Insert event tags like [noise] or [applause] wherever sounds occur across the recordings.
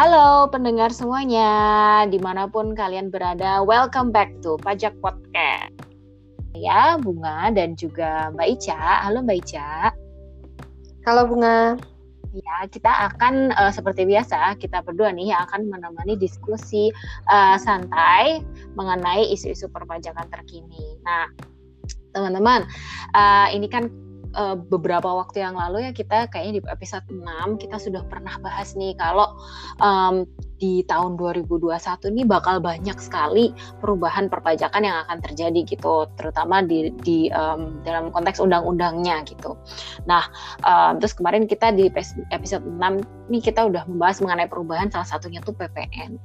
Halo pendengar semuanya, di mana pun kalian berada, welcome back to Pajak Podcast. Ya, Bunga dan juga Mbak Ica. Halo Mbak Ica. Halo Bunga. Ya, kita akan uh, seperti biasa kita berdua nih yang akan menemani diskusi uh, santai mengenai isu-isu perpajakan terkini. Nah, teman-teman, uh, ini kan uh, beberapa waktu yang lalu ya kita kayaknya di episode 6 kita sudah pernah bahas nih kalau um, di tahun 2021 ini bakal banyak sekali perubahan perpajakan yang akan terjadi gitu, terutama di, di um, dalam konteks undang-undangnya gitu. Nah, um, terus kemarin kita di episode 6 ini kita udah membahas mengenai perubahan salah satunya tuh PPN.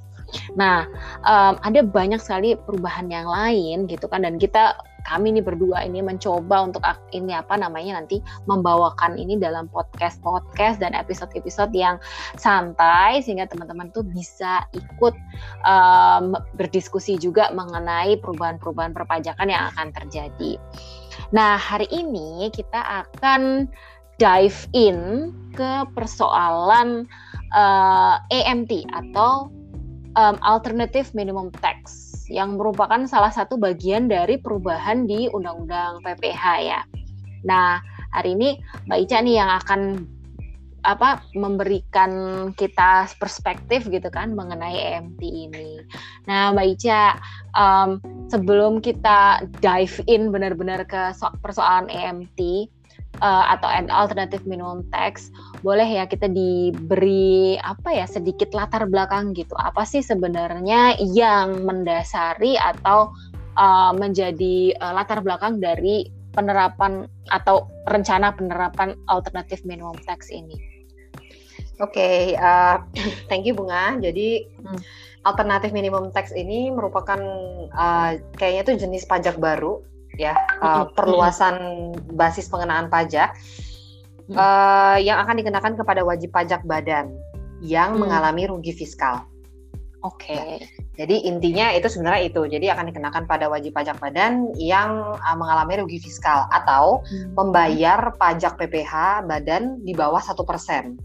Nah, um, ada banyak sekali perubahan yang lain gitu kan dan kita kami nih berdua ini mencoba untuk ini apa namanya nanti membawakan ini dalam podcast podcast dan episode episode yang santai sehingga teman-teman tuh bisa ikut um, berdiskusi juga mengenai perubahan-perubahan perpajakan yang akan terjadi. Nah hari ini kita akan dive in ke persoalan uh, AMT atau um, alternative minimum tax yang merupakan salah satu bagian dari perubahan di Undang-Undang PPH ya. Nah, hari ini Mbak Ica nih yang akan apa memberikan kita perspektif gitu kan mengenai EMT ini. Nah, Mbak Ica, um, sebelum kita dive in benar-benar ke so persoalan EMT, uh, atau alternative minimum tax, boleh ya kita diberi apa ya sedikit latar belakang gitu. Apa sih sebenarnya yang mendasari atau uh, menjadi uh, latar belakang dari penerapan atau rencana penerapan alternative minimum tax ini? Oke, okay, uh, [clears throat] thank you Bunga. Jadi hmm. alternative minimum tax ini merupakan uh, kayaknya itu jenis pajak baru ya uh, perluasan basis pengenaan pajak uh, yang akan dikenakan kepada wajib pajak badan yang hmm. mengalami rugi fiskal. Oke. Okay. Ya. Jadi intinya itu sebenarnya itu. Jadi akan dikenakan pada wajib pajak badan yang uh, mengalami rugi fiskal atau hmm. membayar pajak PPH badan di bawah satu persen.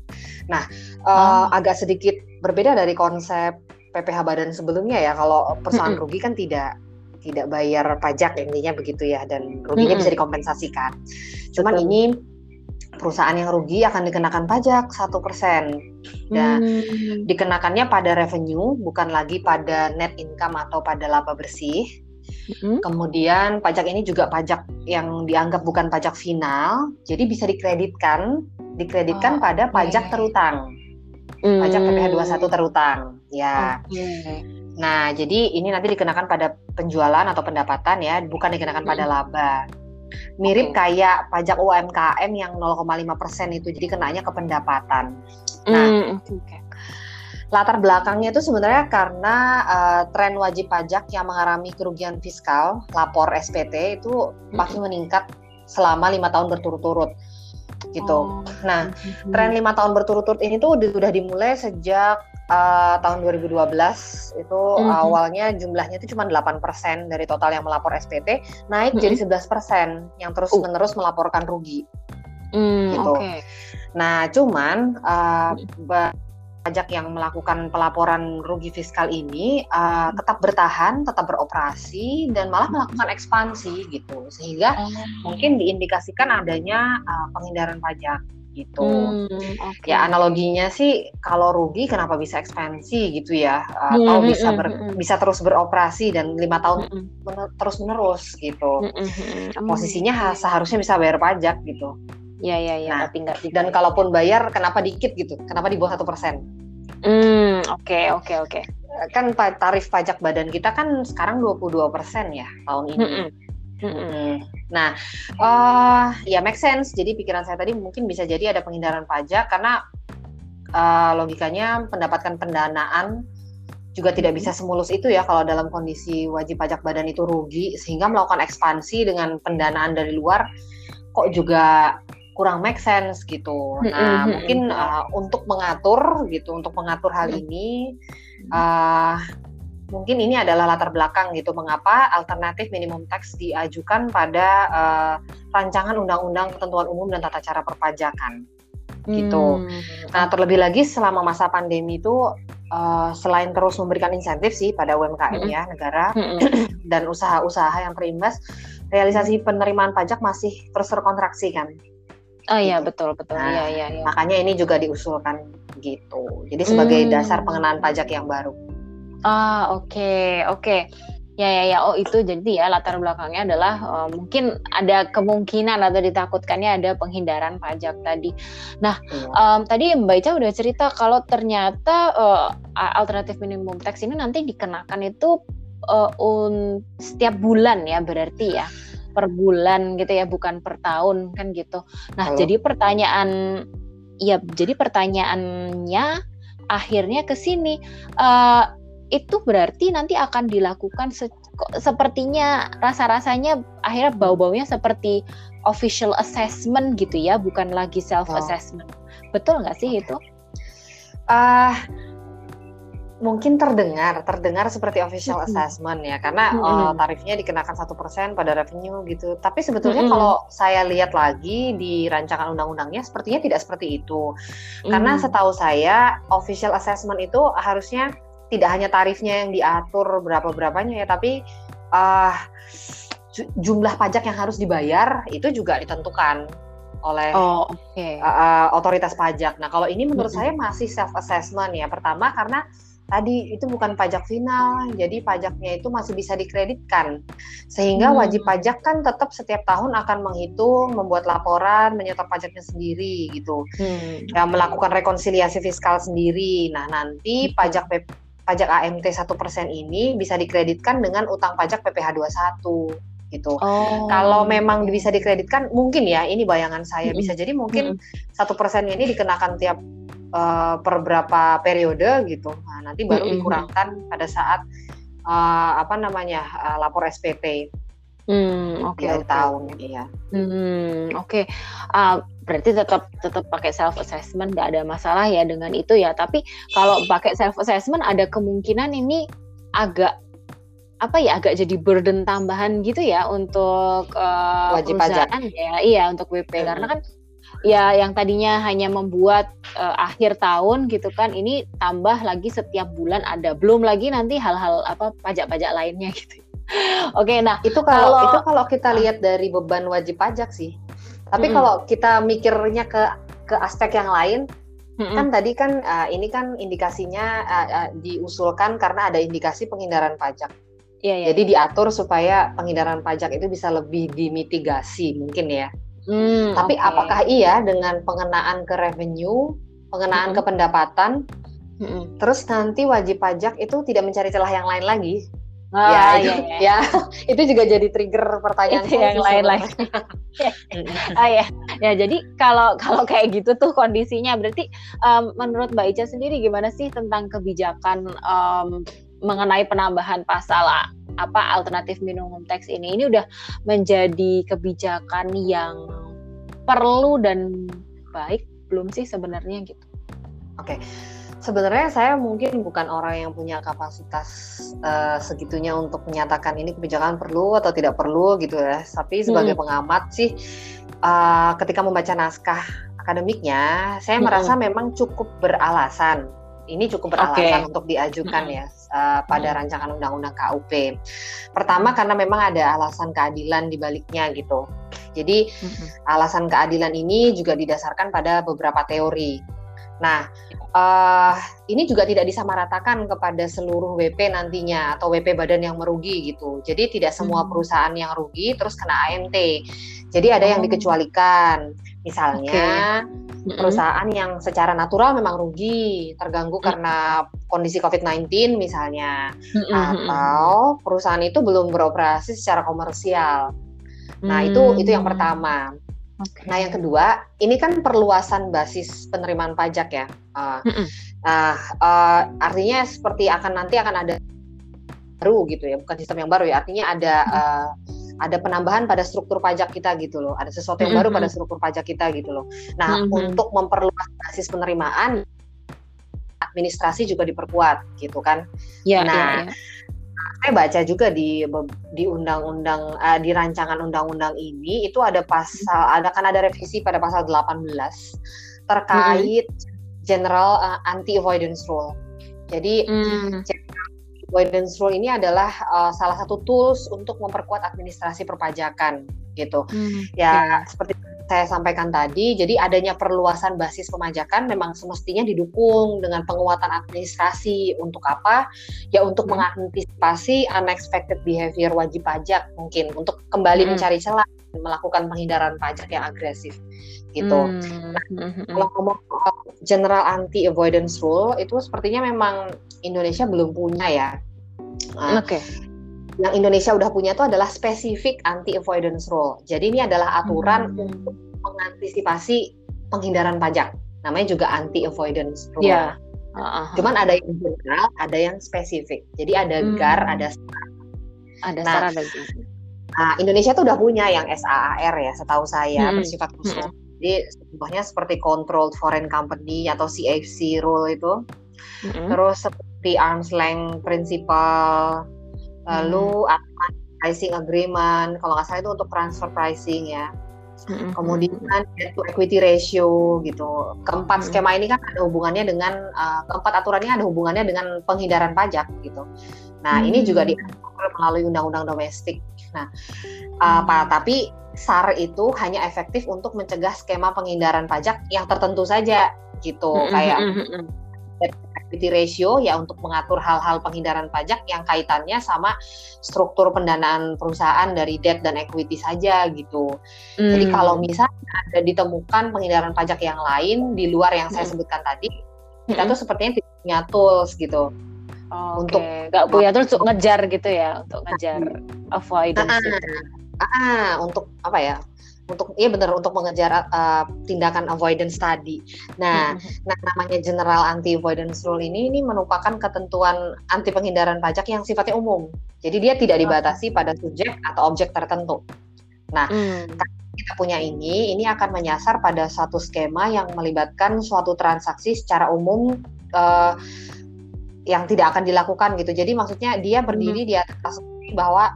Nah, uh, hmm. agak sedikit berbeda dari konsep PPH badan sebelumnya ya. Kalau hmm. rugi kan tidak tidak bayar pajak intinya begitu ya dan ruginya hmm. bisa dikompensasikan. Cuman Betul. ini perusahaan yang rugi akan dikenakan pajak satu persen. Dan hmm. dikenakannya pada revenue bukan lagi pada net income atau pada laba bersih. Hmm. Kemudian pajak ini juga pajak yang dianggap bukan pajak final, jadi bisa dikreditkan, dikreditkan oh, pada pajak terutang. Pajak PPh 21 terutang. Ya. Okay. Nah, jadi ini nanti dikenakan pada penjualan atau pendapatan ya, bukan dikenakan pada laba. Mirip okay. kayak pajak UMKM yang 0,5% itu, jadi kenanya ke pendapatan. Nah, mm, okay. latar belakangnya itu sebenarnya karena uh, tren wajib pajak yang mengalami kerugian fiskal, lapor SPT itu makin meningkat selama lima tahun berturut-turut gitu. Oh. Nah, tren lima tahun berturut-turut ini tuh udah dimulai sejak uh, tahun 2012 itu mm -hmm. awalnya jumlahnya itu cuma 8% dari total yang melapor SPT naik mm -hmm. jadi 11% yang terus-menerus uh. melaporkan rugi. Mm, gitu. Okay. Nah, cuman uh, pajak yang melakukan pelaporan rugi fiskal ini uh, tetap bertahan, tetap beroperasi dan malah melakukan ekspansi gitu. Sehingga oh. mungkin diindikasikan adanya uh, penghindaran pajak gitu. Hmm, okay. Ya analoginya sih kalau rugi kenapa bisa ekspansi gitu ya atau hmm, bisa hmm, ber, hmm, bisa terus beroperasi dan lima tahun hmm. mener, terus menerus gitu. Hmm, hmm, Posisinya seharusnya bisa bayar pajak gitu. Ya ya ya. Nah, tapi enggak dan kalaupun bayar kenapa dikit gitu? Kenapa di bawah satu persen? Hmm oke oke oke. Kan tarif pajak badan kita kan sekarang 22 persen ya tahun ini. Hmm, hmm. Nah, uh, ya make sense. Jadi pikiran saya tadi mungkin bisa jadi ada penghindaran pajak karena uh, logikanya mendapatkan pendanaan juga tidak bisa semulus itu ya kalau dalam kondisi wajib pajak badan itu rugi sehingga melakukan ekspansi dengan pendanaan dari luar kok juga kurang make sense gitu. Nah, mungkin uh, untuk mengatur gitu, untuk mengatur hal ini uh, mungkin ini adalah latar belakang gitu mengapa alternatif minimum tax diajukan pada uh, rancangan undang-undang ketentuan umum dan tata cara perpajakan gitu. Hmm. Nah terlebih lagi selama masa pandemi itu uh, selain terus memberikan insentif sih pada UMKM mm-hmm. ya negara mm-hmm. dan usaha-usaha yang terimbas, realisasi penerimaan pajak masih terus terkontraksi kan. Oh iya gitu. betul betul. Nah, iya iya. Ya. Makanya ini juga diusulkan gitu. Jadi sebagai mm. dasar pengenaan pajak yang baru. Ah oke okay, oke. Okay. Ya ya ya. Oh itu jadi ya latar belakangnya adalah uh, mungkin ada kemungkinan atau ditakutkannya ada penghindaran pajak tadi. Nah um, tadi Mbak Ica udah cerita kalau ternyata uh, alternatif minimum tax ini nanti dikenakan itu uh, un setiap bulan ya berarti ya per bulan gitu ya bukan per tahun kan gitu. Nah Halo. jadi pertanyaan ya jadi pertanyaannya akhirnya ke sini. Uh, itu berarti nanti akan dilakukan se sepertinya rasa-rasanya akhirnya bau-baunya seperti official assessment gitu ya, bukan lagi self assessment. Oh. Betul nggak sih itu? Uh, mungkin terdengar, terdengar seperti official mm -hmm. assessment ya, karena mm -hmm. uh, tarifnya dikenakan satu persen pada revenue gitu. Tapi sebetulnya mm -hmm. kalau saya lihat lagi di rancangan undang-undangnya, sepertinya tidak seperti itu. Mm -hmm. Karena setahu saya official assessment itu harusnya tidak hanya tarifnya yang diatur berapa berapanya ya tapi uh, jumlah pajak yang harus dibayar itu juga ditentukan oleh oh, okay. uh, uh, otoritas pajak. Nah kalau ini menurut mm -hmm. saya masih self assessment ya. Pertama karena tadi itu bukan pajak final, jadi pajaknya itu masih bisa dikreditkan. Sehingga hmm. wajib pajak kan tetap setiap tahun akan menghitung, membuat laporan, menyetor pajaknya sendiri gitu. Hmm. Ya melakukan rekonsiliasi fiskal sendiri. Nah, nanti hmm. pajak pajak AMT satu persen ini bisa dikreditkan dengan utang pajak PPh 21 gitu. Oh. Kalau memang bisa dikreditkan, mungkin ya ini bayangan saya bisa jadi mungkin satu persen ini dikenakan tiap uh, per berapa periode gitu. Nah nanti baru dikurangkan pada saat uh, apa namanya uh, lapor SPT. Hmm, oke. Okay, okay. tahun, iya. Hmm, oke. Okay. Uh, berarti tetap tetap pakai self assessment, nggak ada masalah ya dengan itu ya. Tapi kalau pakai self assessment ada kemungkinan ini agak apa ya agak jadi burden tambahan gitu ya untuk uh, wajib pajak ya iya untuk WP hmm. karena kan ya yang tadinya hanya membuat uh, akhir tahun gitu kan ini tambah lagi setiap bulan ada belum lagi nanti hal-hal apa pajak-pajak lainnya gitu [laughs] Oke, nah itu kalau, kalau itu kalau kita ah. lihat dari beban wajib pajak sih. Tapi -hmm. kalau kita mikirnya ke ke aspek yang lain, -hmm. kan tadi kan uh, ini kan indikasinya uh, uh, diusulkan karena ada indikasi penghindaran pajak. Yeah, yeah, Jadi yeah. diatur supaya penghindaran pajak itu bisa lebih dimitigasi mungkin ya. Hmm, Tapi okay. apakah iya dengan pengenaan ke revenue, pengenaan -hmm. ke pendapatan, -hmm. terus nanti wajib pajak itu tidak mencari celah yang lain lagi? Oh, ya, iya, iya. ya, [laughs] itu juga jadi trigger pertanyaan itu yang lain-lain. [laughs] oh ya, ya jadi kalau kalau kayak gitu tuh kondisinya berarti um, menurut Mbak Ica sendiri gimana sih tentang kebijakan um, mengenai penambahan pasal apa alternatif minimum tax ini? Ini udah menjadi kebijakan yang perlu dan baik belum sih sebenarnya gitu? Oke. Okay sebenarnya saya mungkin bukan orang yang punya kapasitas uh, segitunya untuk menyatakan ini kebijakan perlu atau tidak perlu gitu ya. Tapi sebagai hmm. pengamat sih, uh, ketika membaca naskah akademiknya, saya hmm. merasa memang cukup beralasan. Ini cukup beralasan okay. untuk diajukan hmm. ya uh, pada hmm. rancangan undang-undang KUP. Pertama karena memang ada alasan keadilan di baliknya gitu. Jadi hmm. alasan keadilan ini juga didasarkan pada beberapa teori. Nah, uh, ini juga tidak disamaratakan kepada seluruh WP nantinya atau WP badan yang merugi gitu. Jadi tidak semua hmm. perusahaan yang rugi terus kena AMT. Jadi ada yang oh. dikecualikan. Misalnya okay. perusahaan yang secara natural memang rugi, terganggu mm. karena kondisi COVID-19 misalnya. Mm -hmm. Atau perusahaan itu belum beroperasi secara komersial. Nah, itu itu yang pertama. Okay. Nah, yang kedua, ini kan perluasan basis penerimaan pajak ya. Uh, mm -mm. Nah, uh, artinya seperti akan nanti akan ada baru gitu ya, bukan sistem yang baru ya. Artinya ada uh, ada penambahan pada struktur pajak kita gitu loh. Ada sesuatu yang baru pada struktur pajak kita gitu loh. Nah, mm -hmm. untuk memperluas basis penerimaan, administrasi juga diperkuat gitu kan. Yeah, nah. Yeah, yeah saya baca juga di di undang-undang uh, di rancangan undang-undang ini itu ada pasal ada kan ada revisi pada pasal 18 terkait mm -hmm. general uh, anti avoidance rule. Jadi hmm. avoidance rule ini adalah uh, salah satu tools untuk memperkuat administrasi perpajakan gitu. Hmm. Ya, ya seperti saya sampaikan tadi, jadi adanya perluasan basis pemajakan memang semestinya didukung dengan penguatan administrasi untuk apa? Ya untuk hmm. mengantisipasi unexpected behavior wajib pajak mungkin untuk kembali hmm. mencari celah melakukan penghindaran pajak yang agresif gitu. Hmm. Nah, hmm, hmm. kalau ngomong general anti avoidance rule itu sepertinya memang Indonesia belum punya ya. Nah, Oke. Okay yang Indonesia udah punya itu adalah spesifik anti avoidance rule. Jadi ini adalah aturan hmm. untuk mengantisipasi penghindaran pajak. Namanya juga anti avoidance rule. Yeah. Uh-huh. Cuman ada yang general, ada yang spesifik. Jadi ada hmm. GAR, ada SAR. Ada nah, ada Nah, Indonesia tuh udah punya yang SAAR ya, setahu saya hmm. bersifat khusus. Hmm. Jadi contohnya seperti controlled foreign company atau CFC rule itu. Hmm. Terus seperti arms length principle lalu hmm. pricing agreement kalau nggak salah itu untuk transfer pricing ya hmm. kemudian debt to equity ratio gitu keempat hmm. skema ini kan ada hubungannya dengan uh, keempat aturannya ada hubungannya dengan penghindaran pajak gitu nah hmm. ini juga diatur melalui undang-undang domestik nah uh, pak tapi SAR itu hanya efektif untuk mencegah skema penghindaran pajak yang tertentu saja gitu hmm. kayak equity ratio ya untuk mengatur hal-hal penghindaran pajak yang kaitannya sama struktur pendanaan perusahaan dari debt dan equity saja gitu. Hmm. Jadi kalau misalnya ada ditemukan penghindaran pajak yang lain di luar yang saya hmm. sebutkan tadi, kita tuh hmm. sepertinya tidak punya tools gitu. Oh, untuk nggak punya tools untuk ngejar gitu ya, untuk ngejar avoidance. Ah, ah, untuk apa ya? Untuk iya benar untuk mengejar uh, tindakan avoidance tadi. Nah, mm-hmm. nah namanya general anti avoidance rule ini ini merupakan ketentuan anti penghindaran pajak yang sifatnya umum. Jadi dia tidak dibatasi pada subjek atau objek tertentu. Nah, mm. kita punya ini ini akan menyasar pada satu skema yang melibatkan suatu transaksi secara umum uh, yang tidak akan dilakukan gitu. Jadi maksudnya dia berdiri mm. di atas bahwa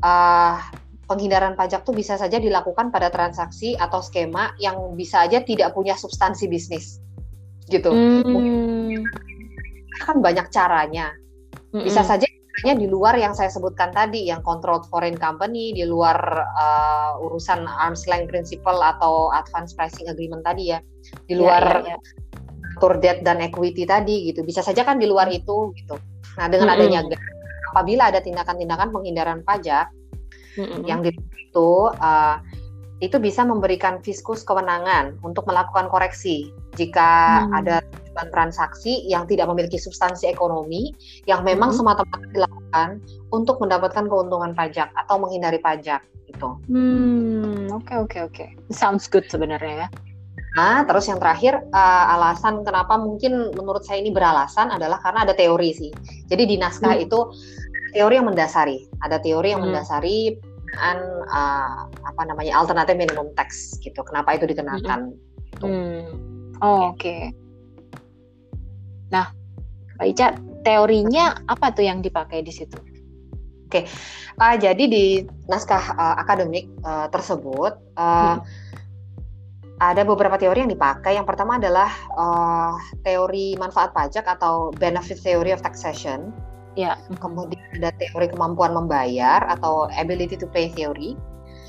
uh, penghindaran pajak tuh bisa saja dilakukan pada transaksi atau skema yang bisa aja tidak punya substansi bisnis gitu hmm. kan banyak caranya bisa hmm. saja caranya di luar yang saya sebutkan tadi yang controlled foreign company di luar uh, urusan arms length principle atau advance pricing agreement tadi ya di ya, luar ya, ya, ya. debt dan equity tadi gitu bisa saja kan di luar itu gitu nah dengan hmm. adanya apabila ada tindakan-tindakan penghindaran pajak mm-hmm. yang itu uh, itu bisa memberikan fiskus kewenangan untuk melakukan koreksi jika hmm. ada transaksi yang tidak memiliki substansi ekonomi yang memang hmm. semata-mata dilakukan untuk mendapatkan keuntungan pajak atau menghindari pajak itu. Hmm, oke oke oke. Sounds good sebenarnya ya. Nah, terus yang terakhir uh, alasan kenapa mungkin menurut saya ini beralasan adalah karena ada teori sih. Jadi di naskah hmm. itu teori yang mendasari, ada teori yang hmm. mendasari penggunaan uh, apa namanya alternatif minimum tax gitu. Kenapa itu dikenakan? Hmm. Gitu. Hmm. Oh, Oke. Okay. Nah, Mbak Ica, teorinya apa tuh yang dipakai di situ? Oke, okay. uh, jadi di naskah uh, akademik uh, tersebut uh, hmm. ada beberapa teori yang dipakai. Yang pertama adalah uh, teori manfaat pajak atau benefit theory of taxation. Ya. Kemudian ada teori kemampuan membayar atau ability to pay theory.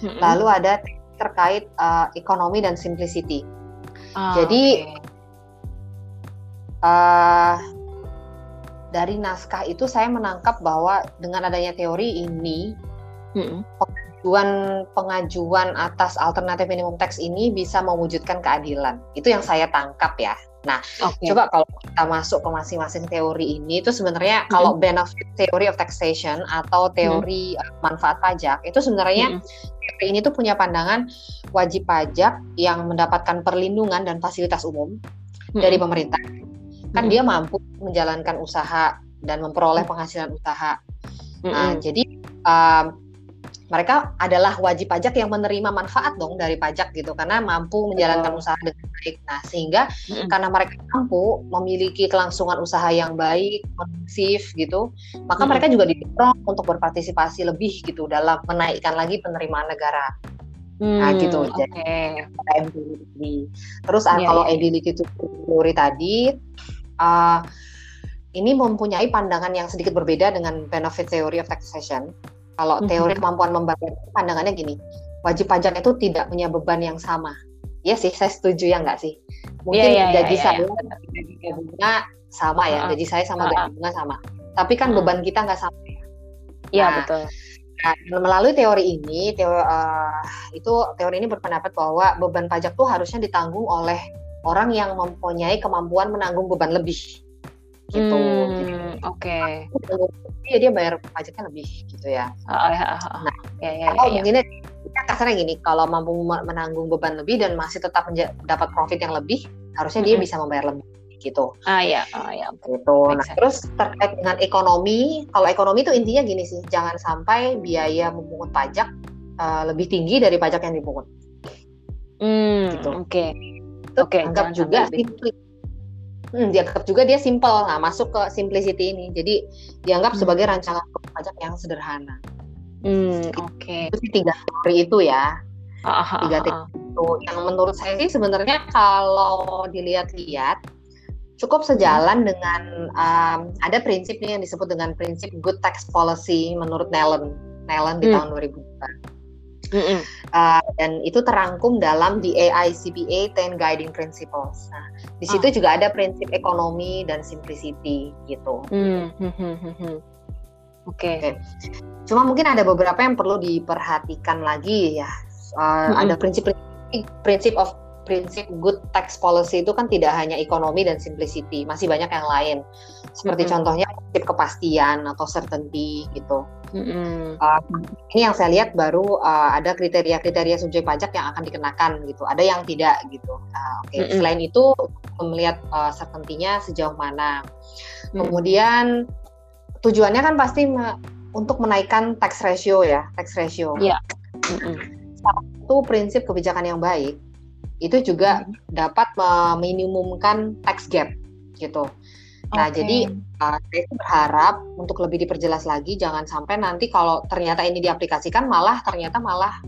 Mm-hmm. Lalu ada terkait uh, ekonomi dan simplicity. Oh, Jadi okay. uh, eh, dari naskah itu saya menangkap bahwa dengan adanya teori ini mm-hmm. pengajuan pengajuan atas alternatif minimum tax ini bisa mewujudkan keadilan. Itu yang saya tangkap ya. Nah, okay. coba kalau kita masuk ke masing-masing teori ini itu sebenarnya mm -hmm. kalau benefit theory of taxation atau teori mm -hmm. manfaat pajak itu sebenarnya mm -hmm. teori ini tuh punya pandangan wajib pajak yang mendapatkan perlindungan dan fasilitas umum mm -hmm. dari pemerintah. Kan mm -hmm. dia mampu menjalankan usaha dan memperoleh penghasilan usaha. Mm -hmm. Nah, jadi um, mereka adalah wajib pajak yang menerima manfaat dong dari pajak gitu karena mampu menjalankan usaha dengan baik. Nah, sehingga mm-hmm. karena mereka mampu memiliki kelangsungan usaha yang baik, kondusif gitu, maka mm-hmm. mereka juga didorong untuk berpartisipasi lebih gitu dalam menaikkan lagi penerimaan negara. Hmm, nah gitu okay. jadi terus yeah, kalau yeah. ability to tadi uh, ini mempunyai pandangan yang sedikit berbeda dengan benefit theory of taxation. Kalau teori kemampuan membayar pandangannya gini, wajib pajak itu tidak punya beban yang sama. Iya sih, saya setuju ya nggak sih? Mungkin yeah, yeah, gaji yeah, saya yeah, gaji bunga sama ya, uh, gaji saya sama uh, gaji bunga sama. Tapi kan uh, beban kita nggak sama ya. Iya nah, betul. Nah, melalui teori ini, teori, uh, itu teori ini berpendapat bahwa beban pajak tuh harusnya ditanggung oleh orang yang mempunyai kemampuan menanggung beban lebih gitu. Hmm, Oke. Okay. Ya dia bayar pajaknya lebih gitu ya. Oh, ya, oh, Nah, ya, ya, atau ya, mungkin ya. kasarnya gini, kalau mampu menanggung beban lebih dan masih tetap dapat profit yang lebih, harusnya hmm. dia bisa membayar lebih gitu. Ah ya, ah ya. Gitu. Nah, terus terkait dengan ekonomi, kalau ekonomi itu intinya gini sih, jangan sampai biaya memungut pajak uh, lebih tinggi dari pajak yang dipungut. Hmm, gitu. Oke. Okay. Oke, okay, anggap juga simply hmm, dianggap juga dia simple nah masuk ke simplicity ini jadi dianggap hmm. sebagai rancangan pajak yang sederhana hmm, oke okay. itu tiga teori itu ya Aha, tiga teori itu yang menurut saya sih sebenarnya kalau dilihat-lihat cukup sejalan hmm. dengan um, ada prinsip nih yang disebut dengan prinsip good tax policy menurut Nellen Nellen di hmm. tahun 2000 Mm uh, dan itu terangkum dalam di AICPA 10 Guiding Principles. Nah, di situ oh. juga ada prinsip ekonomi dan simplicity gitu. Mm -hmm. Oke. Okay. Okay. Cuma mungkin ada beberapa yang perlu diperhatikan lagi ya. Uh, mm -hmm. Ada prinsip prinsip of prinsip good tax policy itu kan tidak hanya ekonomi dan simplicity, masih banyak yang lain. Seperti mm -hmm. contohnya prinsip kepastian atau certainty gitu. Mm -hmm. uh, ini yang saya lihat baru uh, ada kriteria-kriteria subjek pajak yang akan dikenakan gitu. Ada yang tidak gitu. Uh, Oke. Okay. Mm -hmm. Selain itu melihat uh, certainty-nya sejauh mana. Mm -hmm. Kemudian tujuannya kan pasti me untuk menaikkan tax ratio ya, tax ratio. Iya. Yeah. Mm -hmm. Satu prinsip kebijakan yang baik itu juga hmm. dapat meminimumkan tax gap gitu. Nah, okay. jadi uh, saya berharap untuk lebih diperjelas lagi, jangan sampai nanti kalau ternyata ini diaplikasikan malah ternyata malah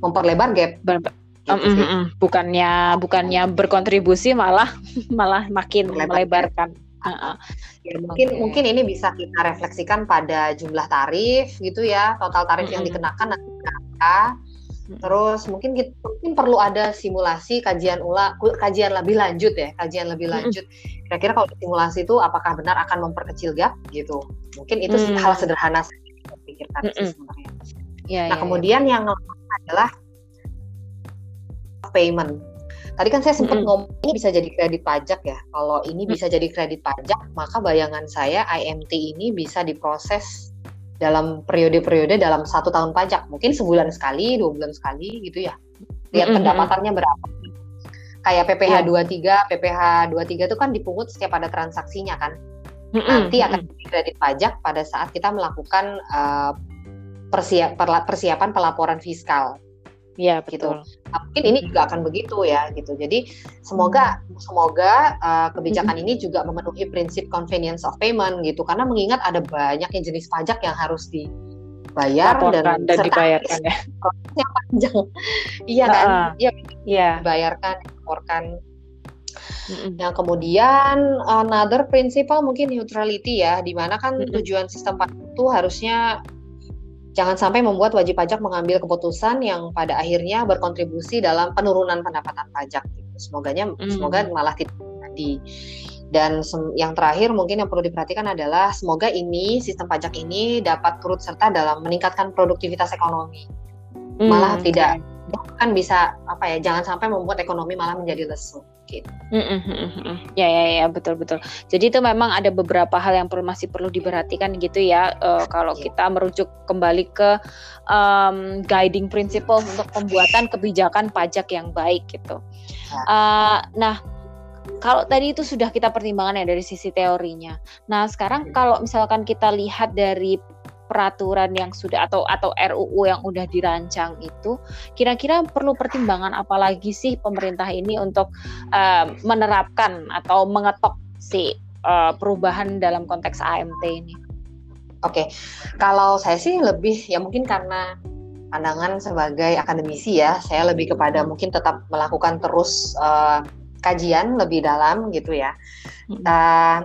memperlebar gap. Ber gitu um, um, bukannya bukannya berkontribusi malah [laughs] malah makin melebarkan. Uh -uh. Ya, mungkin okay. mungkin ini bisa kita refleksikan pada jumlah tarif gitu ya, total tarif mm -hmm. yang dikenakan nanti berapa Terus mungkin kita, mungkin perlu ada simulasi kajian ulang, kajian lebih lanjut ya, kajian lebih lanjut. Kira-kira kalau simulasi itu apakah benar akan memperkecil gap gitu? Mungkin itu hmm. hal sederhana saya pikirkan hmm. sih sebenarnya. Ya, nah ya, kemudian ya. yang adalah payment. Tadi kan saya sempat hmm. ngomong ini bisa jadi kredit pajak ya. Kalau ini bisa jadi kredit pajak, maka bayangan saya IMT ini bisa diproses dalam periode-periode dalam satu tahun pajak mungkin sebulan sekali dua bulan sekali gitu ya lihat mm -hmm. pendapatannya berapa kayak PPH yeah. 23 PPH 23 itu kan dipungut setiap ada transaksinya kan mm -hmm. nanti akan kredit pajak pada saat kita melakukan uh, persiap, persiapan pelaporan fiskal Iya gitu. Nah, mungkin ini juga akan begitu ya gitu. Jadi semoga semoga uh, kebijakan ini juga memenuhi prinsip convenience of payment gitu karena mengingat ada banyak yang jenis pajak yang harus dibayar Laporkan dan, dan dibayarkan ya. [laughs] Yang panjang. [laughs] iya kan? Iya. Uh, yeah. dibayarkan, dilaporkan. Mm-hmm. Yang kemudian another principle mungkin neutrality ya, di mana kan mm-hmm. tujuan sistem pajak itu harusnya Jangan sampai membuat wajib pajak mengambil keputusan yang pada akhirnya berkontribusi dalam penurunan pendapatan pajak. Semoganya, mm. semoga malah tidak terjadi. Dan yang terakhir mungkin yang perlu diperhatikan adalah semoga ini sistem pajak ini dapat turut serta dalam meningkatkan produktivitas ekonomi. Mm, malah okay. tidak kan bisa apa ya jangan sampai membuat ekonomi malah menjadi lesu gitu. Mm -mm, Ya ya ya betul betul. Jadi itu memang ada beberapa hal yang perlu masih perlu diperhatikan gitu ya uh, kalau yeah. kita merujuk kembali ke um, guiding principle untuk pembuatan kebijakan pajak yang baik gitu. Uh, nah kalau tadi itu sudah kita pertimbangkan ya dari sisi teorinya. Nah sekarang kalau misalkan kita lihat dari peraturan yang sudah atau atau RUU yang udah dirancang itu kira-kira perlu pertimbangan apalagi sih pemerintah ini untuk uh, menerapkan atau mengetok si uh, perubahan dalam konteks AMT ini? Oke, okay. kalau saya sih lebih ya mungkin karena pandangan sebagai akademisi ya, saya lebih kepada mungkin tetap melakukan terus uh, kajian lebih dalam gitu ya. Uh,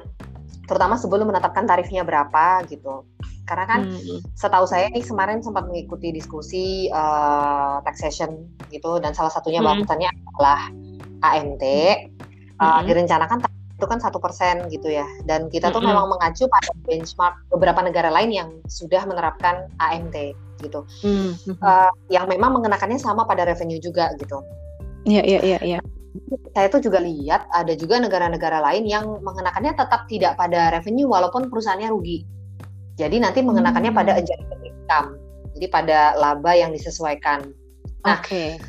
terutama sebelum menetapkan tarifnya berapa gitu. Karena kan hmm. setahu saya nih kemarin sempat mengikuti diskusi uh, taxation gitu dan salah satunya hmm. bahasannya adalah AMT hmm. uh, direncanakan itu kan satu persen gitu ya dan kita tuh mm -hmm. memang mengacu pada benchmark beberapa negara lain yang sudah menerapkan AMT gitu mm -hmm. uh, yang memang mengenakannya sama pada revenue juga gitu iya iya iya iya saya tuh juga lihat ada juga negara-negara lain yang mengenakannya tetap tidak pada revenue walaupun perusahaannya rugi jadi nanti mengenakannya hmm. pada adjusted income jadi pada laba yang disesuaikan nah okay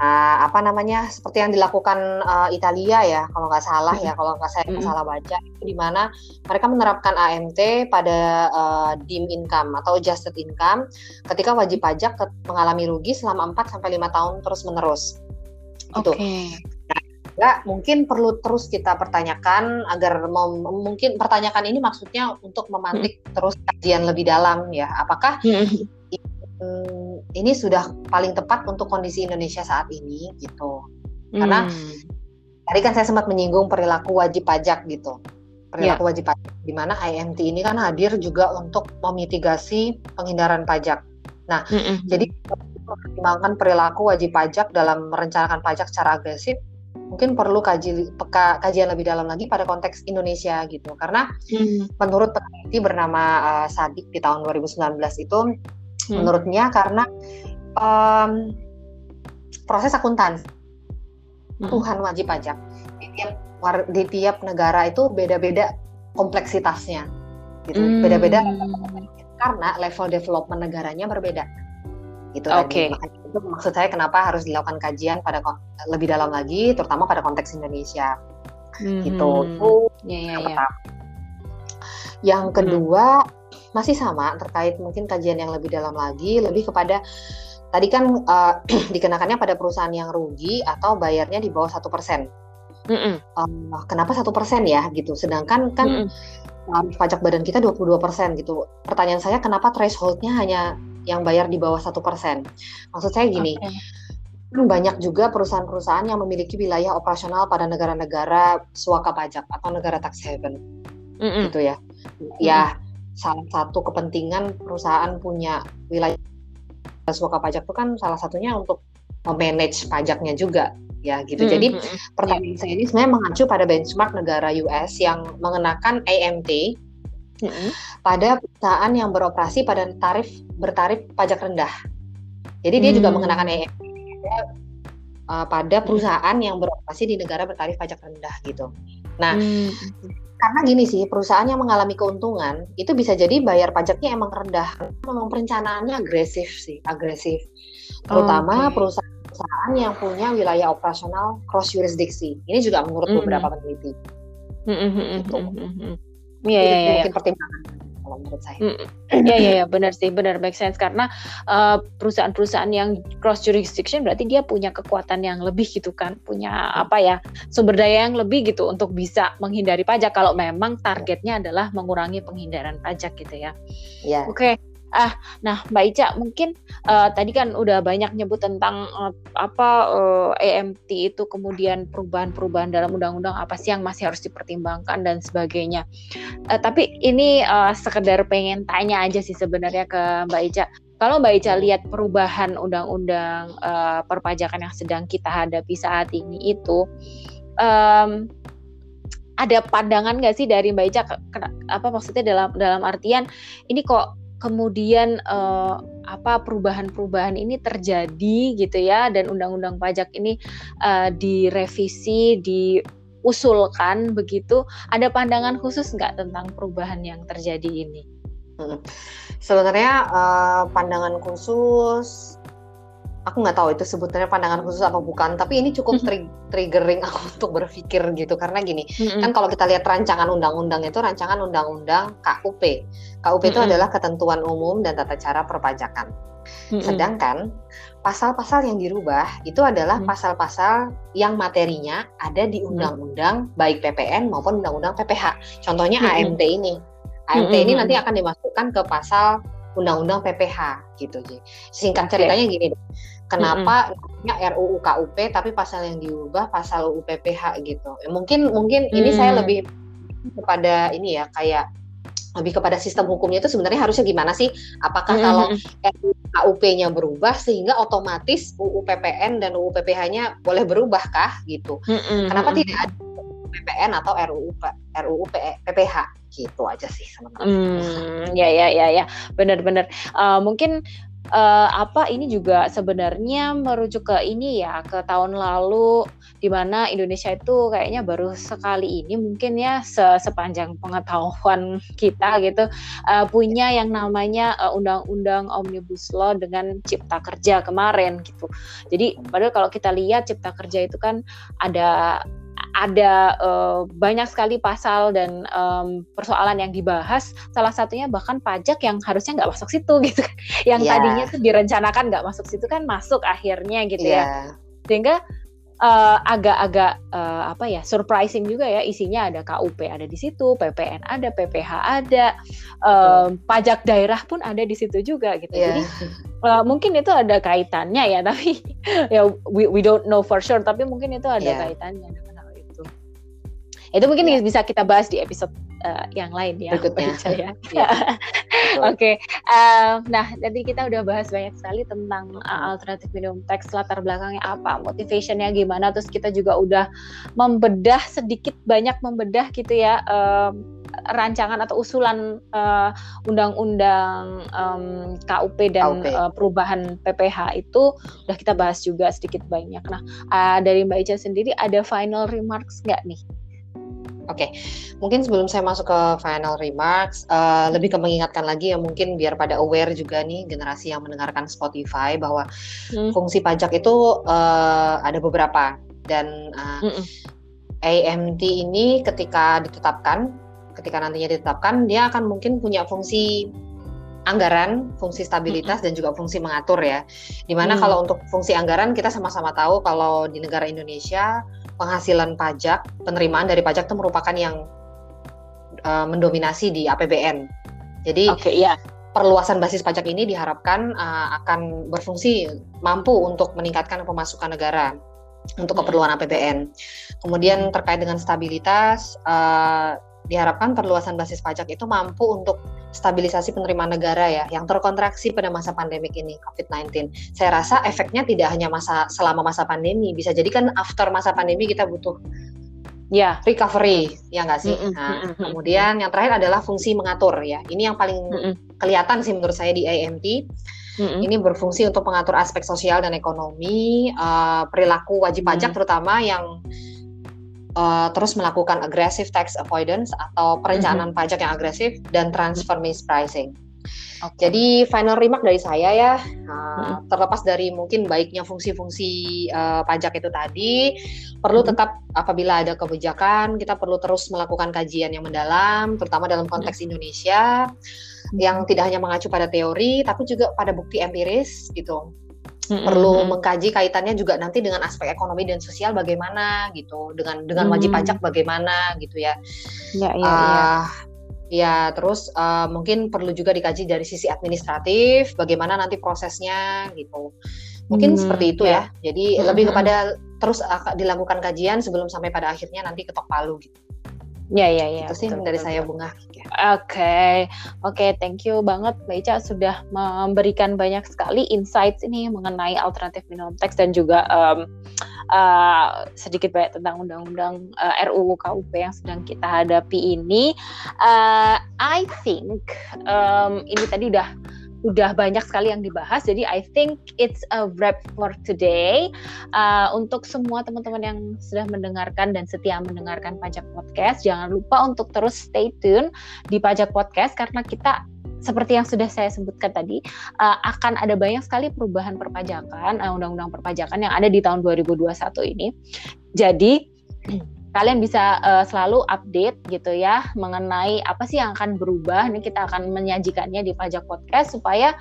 uh, apa namanya seperti yang dilakukan uh, Italia ya kalau nggak salah ya kalau nggak saya nggak salah baca itu di mana mereka menerapkan AMT pada uh, dim income atau adjusted income ketika wajib pajak mengalami rugi selama 4 sampai lima tahun terus menerus. Gitu. Oke. Okay. Nah, mungkin perlu terus kita pertanyakan agar mungkin pertanyakan ini maksudnya untuk memantik hmm. terus kajian lebih dalam ya. Apakah hmm hmm, ini sudah paling tepat untuk kondisi Indonesia saat ini gitu. Karena hmm. tadi kan saya sempat menyinggung perilaku wajib pajak gitu. Perilaku yeah. wajib pajak di mana IMT ini kan hadir juga untuk memitigasi penghindaran pajak. Nah, mm -hmm. jadi mempertimbangkan perilaku wajib pajak dalam merencanakan pajak secara agresif mungkin perlu kaji peka, kajian lebih dalam lagi pada konteks Indonesia gitu karena hmm. menurut peneliti bernama uh, Sadik di tahun 2019 itu hmm. menurutnya karena um, proses akuntansi hmm. Tuhan wajib pajak di tiap di tiap negara itu beda-beda kompleksitasnya gitu hmm. beda-beda karena level development negaranya berbeda gitu okay. Makanya itu maksud saya kenapa harus dilakukan kajian pada lebih dalam lagi terutama pada konteks Indonesia hmm. gitu itu ya, ya, yang ya. pertama yang hmm. kedua hmm masih sama terkait mungkin kajian yang lebih dalam lagi lebih kepada tadi kan uh, [clears throat] dikenakannya pada perusahaan yang rugi atau bayarnya di bawah satu persen. kenapa satu persen ya gitu? Sedangkan kan um, pajak badan kita 22 persen gitu. Pertanyaan saya kenapa thresholdnya hanya yang bayar di bawah satu persen? Maksud saya gini. Okay banyak juga perusahaan-perusahaan yang memiliki wilayah operasional pada negara-negara suaka pajak atau negara tax haven, mm -mm. gitu ya. Ya, salah satu kepentingan perusahaan punya wilayah suaka pajak itu kan salah satunya untuk memanage pajaknya juga ya gitu. Hmm, Jadi hmm, hmm. pertanyaan saya ini sebenarnya mengacu pada benchmark negara US yang mengenakan AMT hmm. pada perusahaan yang beroperasi pada tarif bertarif pajak rendah. Jadi dia hmm. juga mengenakan AMT uh, pada perusahaan yang beroperasi di negara bertarif pajak rendah gitu. Nah, hmm karena gini sih perusahaan yang mengalami keuntungan itu bisa jadi bayar pajaknya emang rendah memang perencanaannya agresif sih agresif terutama okay. perusahaan-perusahaan yang punya wilayah operasional cross jurisdiksi ini juga menurut mm -hmm. beberapa peneliti mm -hmm. gitu. -hmm. yeah, yeah, yeah, mungkin pertimbangan kalau menurut saya. Iya iya ya, benar sih, benar make sense karena uh, perusahaan-perusahaan yang cross jurisdiction berarti dia punya kekuatan yang lebih gitu kan, punya apa ya sumber daya yang lebih gitu untuk bisa menghindari pajak kalau memang targetnya adalah mengurangi penghindaran pajak gitu ya. Iya. Oke. Okay. Ah, nah Mbak Ica mungkin uh, tadi kan udah banyak nyebut tentang uh, apa uh, EMT itu kemudian perubahan-perubahan dalam undang-undang apa sih yang masih harus dipertimbangkan dan sebagainya. Uh, tapi ini uh, sekedar pengen tanya aja sih sebenarnya ke Mbak Ica. Kalau Mbak Ica lihat perubahan undang-undang uh, perpajakan yang sedang kita hadapi saat ini itu um, ada pandangan nggak sih dari Mbak Ica apa maksudnya dalam dalam artian ini kok kemudian uh, apa perubahan-perubahan ini terjadi gitu ya dan undang-undang pajak ini uh, direvisi diusulkan begitu ada pandangan khusus nggak tentang perubahan yang terjadi ini? Hmm. Sebenarnya uh, pandangan khusus aku nggak tahu itu sebetulnya pandangan khusus apa bukan tapi ini cukup tri triggering aku [laughs] untuk berpikir gitu karena gini mm-hmm. kan kalau kita lihat rancangan undang-undang itu rancangan undang-undang KUP KUP mm-hmm. itu adalah ketentuan umum dan tata cara perpajakan mm-hmm. sedangkan pasal-pasal yang dirubah itu adalah pasal-pasal yang materinya ada di undang-undang baik PPN maupun undang-undang PPH contohnya. AMT ini AMT ini nanti akan dimasukkan ke pasal undang-undang PPH gitu. Singkat ceritanya gini deh. Kenapa mm -hmm. RUU KUP tapi pasal yang diubah pasal UU PPH gitu. Ya, mungkin mungkin mm. ini saya lebih kepada ini ya kayak lebih kepada sistem hukumnya itu sebenarnya harusnya gimana sih? Apakah mm kalau KUP-nya berubah sehingga otomatis UU PPN dan UU PPH-nya boleh berubah kah gitu? Mm -hmm. Kenapa tidak ada PPN atau RUU RUU PPH gitu aja sih sama Hmm, ya ya ya ya, benar-benar. Uh, mungkin uh, apa ini juga sebenarnya merujuk ke ini ya ke tahun lalu di mana Indonesia itu kayaknya baru sekali ini mungkin ya se sepanjang pengetahuan kita gitu uh, punya yang namanya undang undang-undang omnibus law dengan cipta kerja kemarin gitu. Jadi padahal kalau kita lihat cipta kerja itu kan ada ada uh, banyak sekali pasal dan um, persoalan yang dibahas. Salah satunya bahkan pajak yang harusnya nggak masuk situ [laughs] gitu kan. Yang yeah. tadinya tuh direncanakan nggak masuk situ kan masuk akhirnya gitu yeah. ya. Iya. Sehingga uh, agak-agak uh, apa ya surprising juga ya isinya ada KUP ada di situ, PPN ada, PPH ada, um, pajak daerah pun ada di situ juga gitu. Yeah. Jadi uh, mungkin itu ada kaitannya ya tapi [laughs] ya we, we don't know for sure tapi mungkin itu ada yeah. kaitannya itu mungkin ya. bisa kita bahas di episode uh, yang lain ya. Berikutnya. [laughs] ya. ya. [laughs] Oke. okay. Uh, nah, tadi kita udah bahas banyak sekali tentang uh, alternatif minimum tax latar belakangnya apa, motivationnya gimana. Terus kita juga udah membedah sedikit banyak membedah gitu ya. Um, rancangan atau usulan undang-undang um, KUP dan KUP. Uh, perubahan PPH itu udah kita bahas juga sedikit banyak. Nah, uh, dari Mbak Ica sendiri ada final remarks nggak nih Oke, okay. mungkin sebelum saya masuk ke final remarks, uh, lebih ke mengingatkan lagi ya mungkin biar pada aware juga nih generasi yang mendengarkan Spotify bahwa hmm. fungsi pajak itu uh, ada beberapa dan uh, hmm. AMT ini ketika ditetapkan, ketika nantinya ditetapkan, dia akan mungkin punya fungsi anggaran, fungsi stabilitas hmm. dan juga fungsi mengatur ya. Di mana hmm. kalau untuk fungsi anggaran kita sama-sama tahu kalau di negara Indonesia penghasilan pajak, penerimaan dari pajak itu merupakan yang uh, mendominasi di APBN. Jadi okay, yeah. perluasan basis pajak ini diharapkan uh, akan berfungsi mampu untuk meningkatkan pemasukan negara untuk keperluan APBN. Kemudian terkait dengan stabilitas, uh, diharapkan perluasan basis pajak itu mampu untuk stabilisasi penerimaan negara ya yang terkontraksi pada masa pandemik ini COVID-19. Saya rasa efeknya tidak hanya masa selama masa pandemi, bisa jadi kan after masa pandemi kita butuh ya recovery ya nggak sih. Mm -mm, nah, mm -mm, kemudian yang terakhir adalah fungsi mengatur ya. Ini yang paling mm -mm. kelihatan sih menurut saya di AMT. Mm -hmm. Ini berfungsi untuk mengatur aspek sosial dan ekonomi, uh, perilaku wajib pajak mm -hmm. terutama yang uh, terus melakukan aggressive tax avoidance atau perencanaan mm-hmm. pajak yang agresif dan transfer mispricing. Okay. Jadi final remark dari saya ya, uh, mm-hmm. terlepas dari mungkin baiknya fungsi-fungsi uh, pajak itu tadi, perlu mm-hmm. tetap apabila ada kebijakan kita perlu terus melakukan kajian yang mendalam, terutama dalam konteks mm-hmm. Indonesia, yang tidak hanya mengacu pada teori, tapi juga pada bukti empiris gitu hmm perlu mengkaji kaitannya juga nanti dengan aspek ekonomi dan sosial bagaimana gitu dengan dengan wajib mm. pajak bagaimana gitu ya ya ya, uh, ya. ya terus uh, mungkin perlu juga dikaji dari sisi administratif bagaimana nanti prosesnya gitu mungkin hmm, seperti itu ya, ya. jadi hmm. lebih kepada terus uh, dilakukan kajian sebelum sampai pada akhirnya nanti ketok palu gitu Ya ya ya. Itu sih betul, dari betul, saya bunga. Oke okay. oke okay, thank you banget Mbak Ica sudah memberikan banyak sekali insights ini mengenai alternatif minimum tax dan juga um, uh, sedikit banyak tentang undang-undang uh, RUU KUP yang sedang kita hadapi ini. Uh, I think um, ini tadi udah udah banyak sekali yang dibahas. Jadi I think it's a wrap for today. Uh, untuk semua teman-teman yang sudah mendengarkan dan setia mendengarkan Pajak Podcast, jangan lupa untuk terus stay tune di Pajak Podcast karena kita seperti yang sudah saya sebutkan tadi, uh, akan ada banyak sekali perubahan perpajakan, uh, undang-undang perpajakan yang ada di tahun 2021 ini. Jadi [clears throat] kalian bisa uh, selalu update gitu ya mengenai apa sih yang akan berubah. Ini kita akan menyajikannya di pajak podcast supaya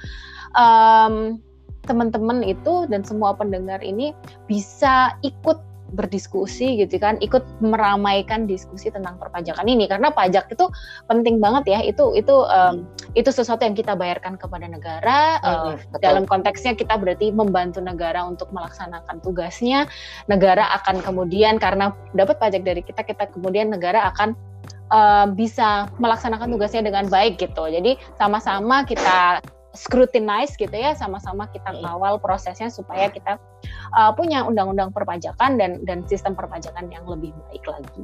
um, teman-teman itu dan semua pendengar ini bisa ikut berdiskusi gitu kan ikut meramaikan diskusi tentang perpajakan ini. Karena pajak itu penting banget ya itu itu um, itu sesuatu yang kita bayarkan kepada negara uh, dalam konteksnya kita berarti membantu negara untuk melaksanakan tugasnya. Negara akan kemudian karena dapat pajak dari kita kita kemudian negara akan uh, bisa melaksanakan tugasnya dengan baik gitu. Jadi sama-sama kita scrutinize gitu ya, sama-sama kita kawal prosesnya supaya kita uh, punya undang-undang perpajakan dan dan sistem perpajakan yang lebih baik lagi.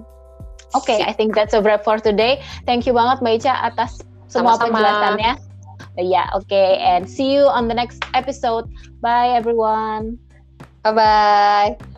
Oke, okay, I think that's a wrap for today. Thank you banget Mbak Ica atas semua Sama-sama. penjelasannya. Ya, yeah, oke, okay. and see you on the next episode. Bye everyone. Bye bye.